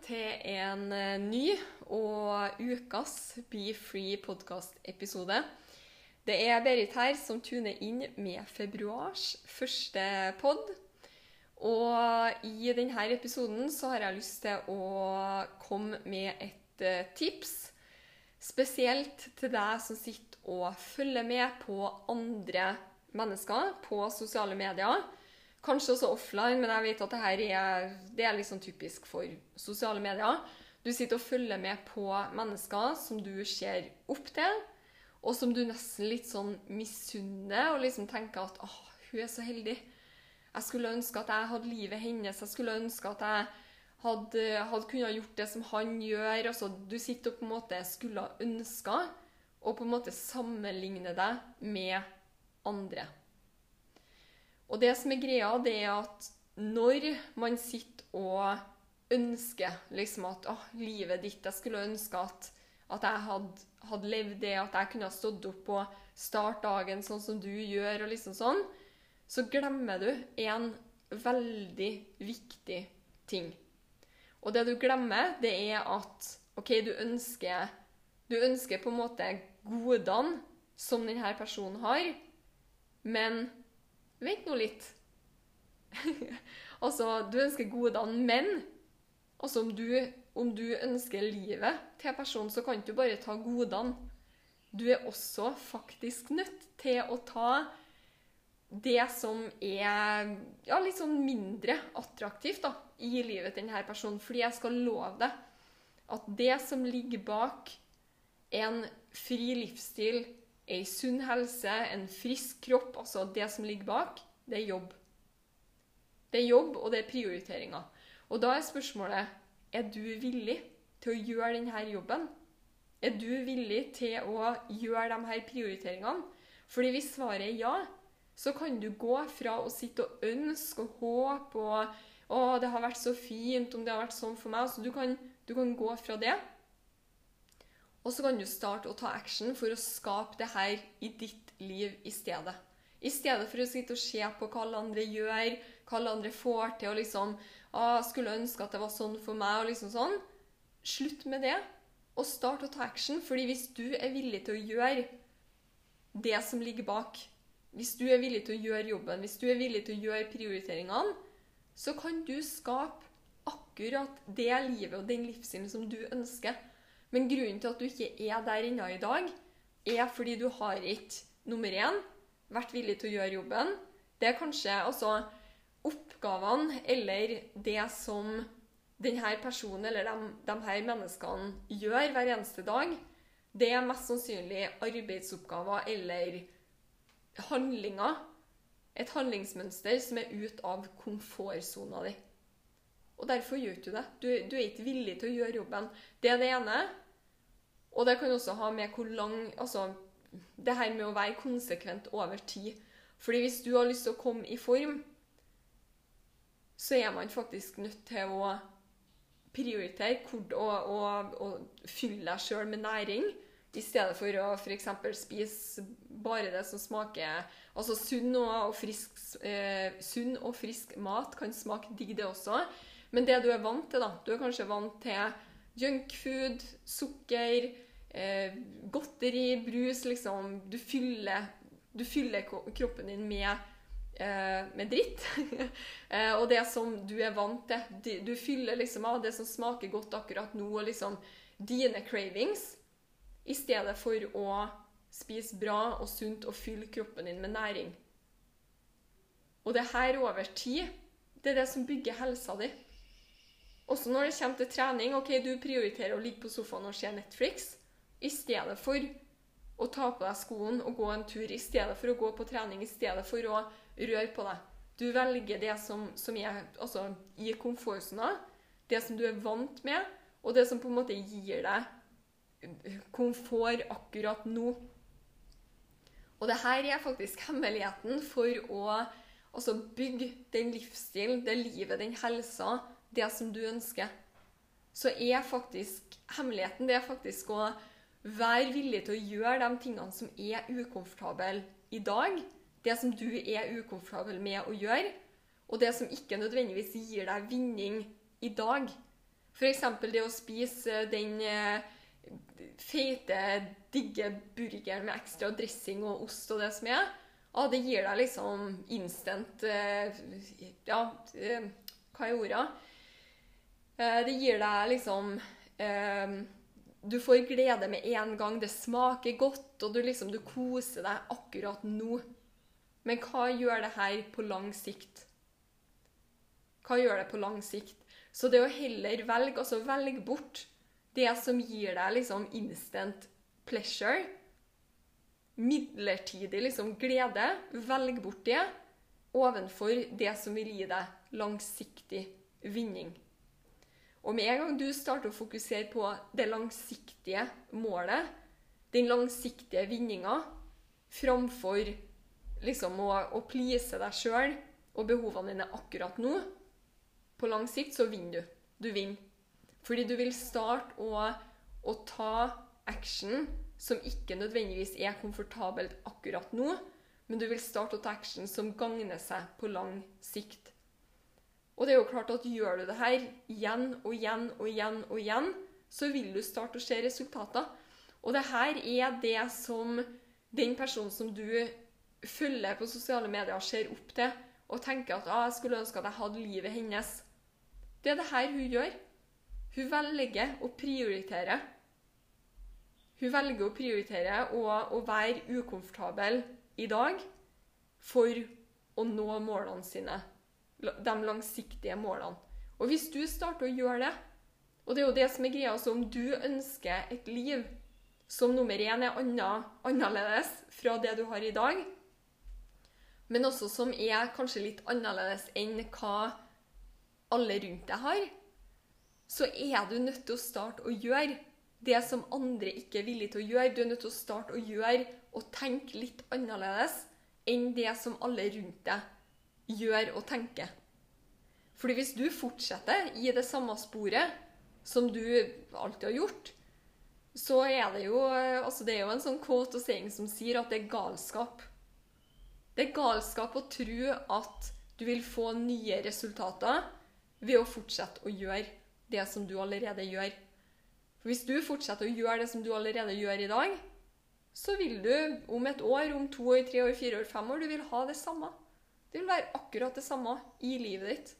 Til en eh, ny og ukas Be Free podcast-episode. Det er Berit her som tuner inn med februars første pod. Og i denne episoden så har jeg lyst til å komme med et eh, tips. Spesielt til deg som sitter og følger med på andre mennesker på sosiale medier. Kanskje også offline, men jeg vet at det er, det er liksom typisk for sosiale medier. Du sitter og følger med på mennesker som du ser opp til, og som du nesten litt sånn misunner, og liksom tenker at åh, hun er så heldig. Jeg skulle ønske at jeg hadde livet hennes. Jeg skulle ønske at jeg hadde, hadde kunnet gjort det som han gjør. Altså, du sitter og på en måte skulle ha ønska å på en måte sammenligne deg med andre. Og det som er greia, det er at når man sitter og ønsker liksom at åh, livet ditt Jeg skulle ønske at, at jeg hadde, hadde levd det, at jeg kunne ha stått opp og start dagen sånn som du gjør, og liksom sånn, så glemmer du en veldig viktig ting. Og det du glemmer, det er at OK, du ønsker, du ønsker på en måte godene som denne personen har, men Vent nå litt. altså, du ønsker godene, men altså, om, du, om du ønsker livet til personen, så kan du bare ta godene. Du er også faktisk nødt til å ta det som er ja, litt sånn mindre attraktivt da, i livet til denne personen. Fordi jeg skal love deg at det som ligger bak en fri livsstil, ei sunn helse, en frisk kropp, altså det som ligger bak, det er jobb. Det er jobb, og det er prioriteringer. Og da er spørsmålet er du villig til å gjøre denne jobben. Er du villig til å gjøre de her prioriteringene? Fordi hvis svaret er ja, så kan du gå fra å sitte og ønske og håpe og å, det har vært så fint om det har vært sånn for meg. Så du kan, du kan gå fra det og så kan du starte å ta action for å skape det her i ditt liv i stedet. I stedet for å sitte og se på hva alle andre gjør, hva alle andre får til, og liksom ah, 'Skulle ønske at det var sånn for meg', og liksom sånn. Slutt med det, og start å ta action. fordi hvis du er villig til å gjøre det som ligger bak, hvis du er villig til å gjøre jobben, hvis du er villig til å gjøre prioriteringene, så kan du skape akkurat det livet og den livsstilen som du ønsker. Men grunnen til at du ikke er der ennå i dag, er fordi du har ikke nummer én vært villig til å gjøre jobben. Det er kanskje altså oppgavene eller det som denne personen eller de, de her menneskene gjør hver eneste dag, det er mest sannsynlig arbeidsoppgaver eller handlinger. Et handlingsmønster som er ut av komfortsona di. Og derfor gjør du det. Du, du er ikke villig til å gjøre jobben. Det er det ene. Og det kan også ha med hvor lang Altså det her med å være konsekvent over tid. Fordi hvis du har lyst til å komme i form, så er man faktisk nødt til å prioritere hvor, og, og, og fylle deg sjøl med næring. I stedet for å f.eks. spise bare det som smaker Altså sunn og frisk, eh, sunn og frisk mat kan smake digg, det også. Men det du er vant til, da Du er kanskje vant til junkfood, sukker, eh, godteri, brus liksom Du fyller, du fyller kroppen din med, eh, med dritt. eh, og det som du er vant til. Du fyller liksom av det som smaker godt akkurat nå, og liksom dine cravings. I stedet for å spise bra og sunt og fylle kroppen din med næring. Og det her over tid, det er det som bygger helsa di. Også når det kommer til trening. ok, Du prioriterer å ligge på sofaen og se Netflix i stedet for å ta på deg skoen og gå en tur i stedet for å gå på trening, i stedet for å røre på deg. Du velger det som, som er altså, i komfortsona, det som du er vant med, og det som på en måte gir deg komfort akkurat nå. Og det her er faktisk hemmeligheten for å altså, bygge den livsstilen, det livet, den helsa, det som du ønsker. Så er faktisk hemmeligheten det er faktisk å være villig til å gjøre de tingene som er ukomfortable i dag. Det som du er ukomfortabel med å gjøre, og det som ikke nødvendigvis gir deg vinning i dag. F.eks. det å spise den eh, feite, digge burgeren med ekstra dressing og ost og det som er, ja, det gir deg liksom instant eh, Ja, eh, hva er ordet? Det gir deg liksom Du får glede med en gang. Det smaker godt, og du liksom du koser deg akkurat nå. Men hva gjør det her på lang sikt? Hva gjør det på lang sikt? Så det å heller velge, altså velge bort det som gir deg liksom instant pleasure, midlertidig liksom glede, velg bort det ovenfor det som vil gi deg langsiktig vinning. Og med en gang du starter å fokusere på det langsiktige målet, den langsiktige vinninga, framfor liksom å, å please deg sjøl og behovene dine akkurat nå, på lang sikt så vinner du. Du vinner. Fordi du vil starte å, å ta action som ikke nødvendigvis er komfortabelt akkurat nå, men du vil starte å ta action som gagner seg på lang sikt. Og det er jo klart at gjør du det her igjen og igjen og igjen og igjen, så vil du starte å se resultater. Og det her er det som den personen som du følger på sosiale medier, ser opp til og tenker at ah, jeg skulle ønske at jeg hadde livet hennes. Det er det her hun gjør. Hun velger å prioritere. Hun velger å prioritere å, å være ukomfortabel i dag for å nå målene sine. De langsiktige målene. Og hvis du starter å gjøre det, og det er jo det som er greia, altså om du ønsker et liv som nummer én er annerledes fra det du har i dag, men også som er kanskje litt annerledes enn hva alle rundt deg har, så er du nødt til å starte å gjøre det som andre ikke er villige til å gjøre. Du er nødt til å starte å gjøre og tenke litt annerledes enn det som alle rundt deg gjør og tenker. Fordi hvis du fortsetter i det samme sporet som du alltid har gjort, så er det jo altså Det er jo en sånn quote og saying som sier at det er galskap. Det er galskap å tro at du vil få nye resultater ved å fortsette å gjøre det som du allerede gjør. For Hvis du fortsetter å gjøre det som du allerede gjør i dag, så vil du om et år, om to år, tre år, fire år, fem år, du vil ha det samme. Det vil være akkurat det samme i livet ditt.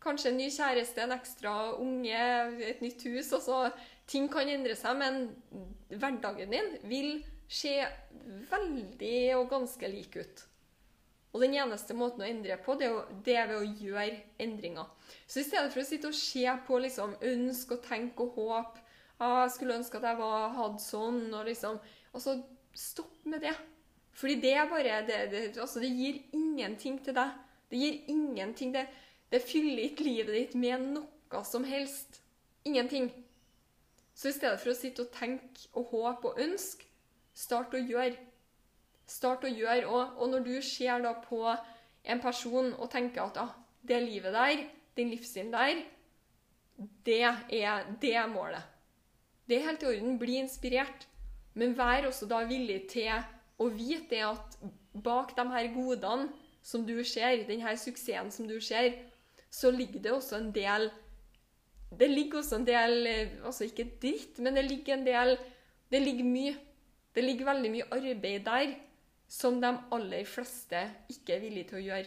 Kanskje en ny kjæreste, en ekstra unge, et nytt hus. altså Ting kan endre seg, men hverdagen din vil se veldig og ganske lik ut. Og den eneste måten å endre på, det er, ved å gjøre endringer. Så i stedet for å sitte og se på liksom, ønske og tenke og håpe ah, 'Jeg skulle ønske at jeg var, hadde sånn' og liksom Altså, stopp med det. Fordi det er bare det, det, altså, det gir ingenting til deg. Det gir ingenting. Det, det fyller ikke livet ditt med noe som helst. Ingenting. Så i stedet for å sitte og tenke og håpe og ønske, start å gjøre. Start å gjøre. Og, og når du ser da på en person og tenker at ah, det livet der, den livsstilen der, det er, det målet. Det er helt i orden. Bli inspirert. Men vær også da villig til å vite det at bak de her godene som du ser, denne suksessen som du ser, så ligger det også en del Det ligger også en del Altså ikke dritt, men det ligger en del Det ligger mye. Det ligger veldig mye arbeid der som de aller fleste ikke er villige til å gjøre.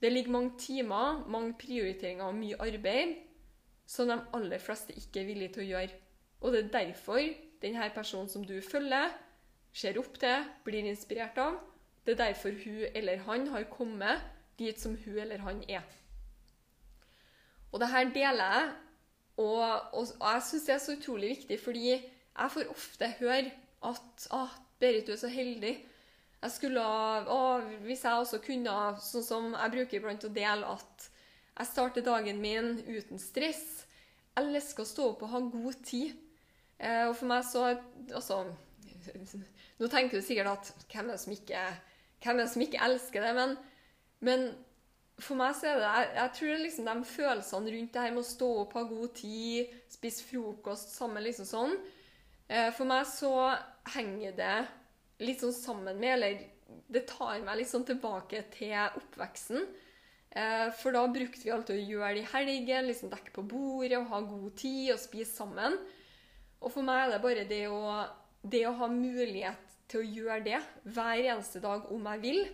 Det ligger mange timer, mange prioriteringer og mye arbeid som de aller fleste ikke er villige til å gjøre. Og det er derfor denne personen som du følger, ser opp til, blir inspirert av, det er derfor hun eller han har kommet dit som hun eller han er. Og det her deler jeg, og, og, og jeg syns det er så utrolig viktig, fordi jeg får ofte høre at ah, Berit, du er så heldig. Jeg skulle ah, Hvis jeg også kunne, sånn som jeg bruker iblant å dele, at jeg starter dagen min uten stress. Jeg elsker å stå opp og ha god tid. Eh, og for meg så Altså Nå tenker du sikkert at hvem er det som ikke, hvem er det som ikke elsker det? Men, men for meg så er det Jeg, jeg tror liksom de følelsene rundt det her med å stå opp, ha god tid, spise frokost sammen, liksom sånn eh, For meg så henger det litt sånn sammen med Eller det tar meg litt sånn tilbake til oppveksten. Eh, for da brukte vi alltid å gjøre det i helgen, liksom dekke på bordet og ha god tid og spise sammen. Og for meg er det bare det å, det å ha mulighet til å gjøre det hver eneste dag om jeg vil,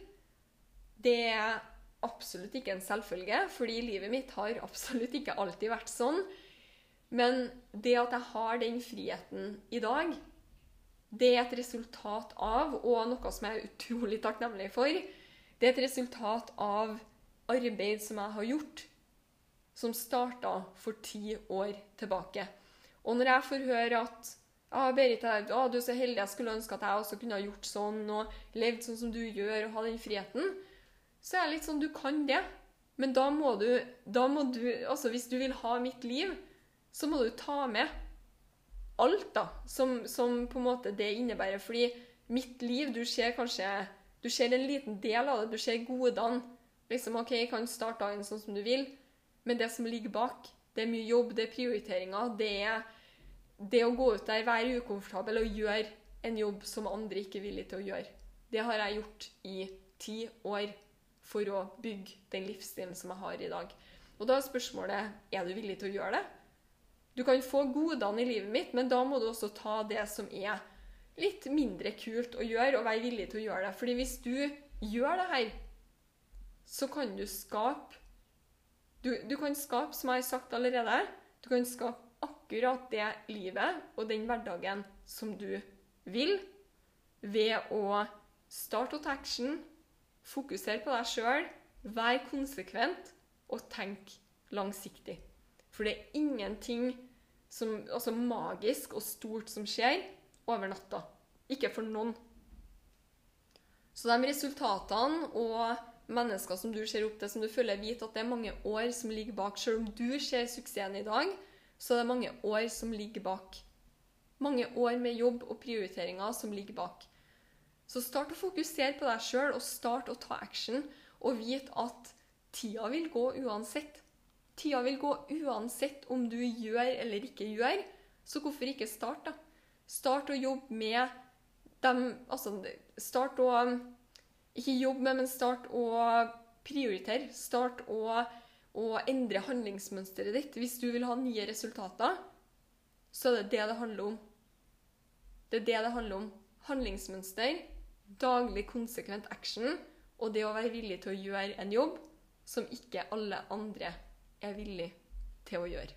det er absolutt ikke en selvfølge, fordi livet mitt har absolutt ikke alltid vært sånn. Men det at jeg har den friheten i dag, det er et resultat av, og noe som jeg er utrolig takknemlig for, det er et resultat av arbeid som jeg har gjort, som starta for ti år tilbake. Og når jeg får høre at ah, Berit, ah, du er så heldig, jeg skulle ønske at jeg også kunne ha gjort sånn og levd sånn som du gjør, og ha den friheten, så er det litt sånn Du kan det, men da må du, da må du Altså, hvis du vil ha mitt liv, så må du ta med alt da, som, som på en måte det innebærer. Fordi mitt liv Du ser kanskje du ser en liten del av det. Du ser godene. Liksom, OK, jeg kan starte dagen sånn som du vil, men det som ligger bak, det er mye jobb, det er prioriteringer. Det er det å gå ut der, være ukomfortabel og gjøre en jobb som andre ikke er villige til å gjøre. Det har jeg gjort i ti år for å bygge den livsstilen som jeg har i dag. Og da er spørsmålet er du villig til å gjøre det. Du kan få godene i livet mitt, men da må du også ta det som er litt mindre kult å gjøre, og være villig til å gjøre det. Fordi hvis du gjør det her, så kan du skape du, du kan skape, som jeg har sagt allerede, du kan skape akkurat det livet og den hverdagen som du vil, ved å starte å action, fokusere på deg sjøl, være konsekvent og tenk langsiktig. For det er ingenting som, altså magisk og stort som skjer over natta. Ikke for noen. Så de resultatene og mennesker som du ser opp til, som du føler vet at det er mange år som ligger bak. Selv om du ser suksessen i dag, så det er mange år som ligger bak. Mange år med jobb og prioriteringer som ligger bak. Så start å fokusere på deg sjøl, og start å ta action. Og vite at tida vil gå uansett. Tida vil gå uansett om du gjør eller ikke gjør. Så hvorfor ikke start, da? Start å jobbe med dem Altså, start å ikke jobbe med, men start å prioritere. Start å, å endre handlingsmønsteret ditt. Hvis du vil ha nye resultater, så er det det det handler om. Det er det det handler om. Handlingsmønster, daglig konsekvent action og det å være villig til å gjøre en jobb som ikke alle andre er villig til å gjøre.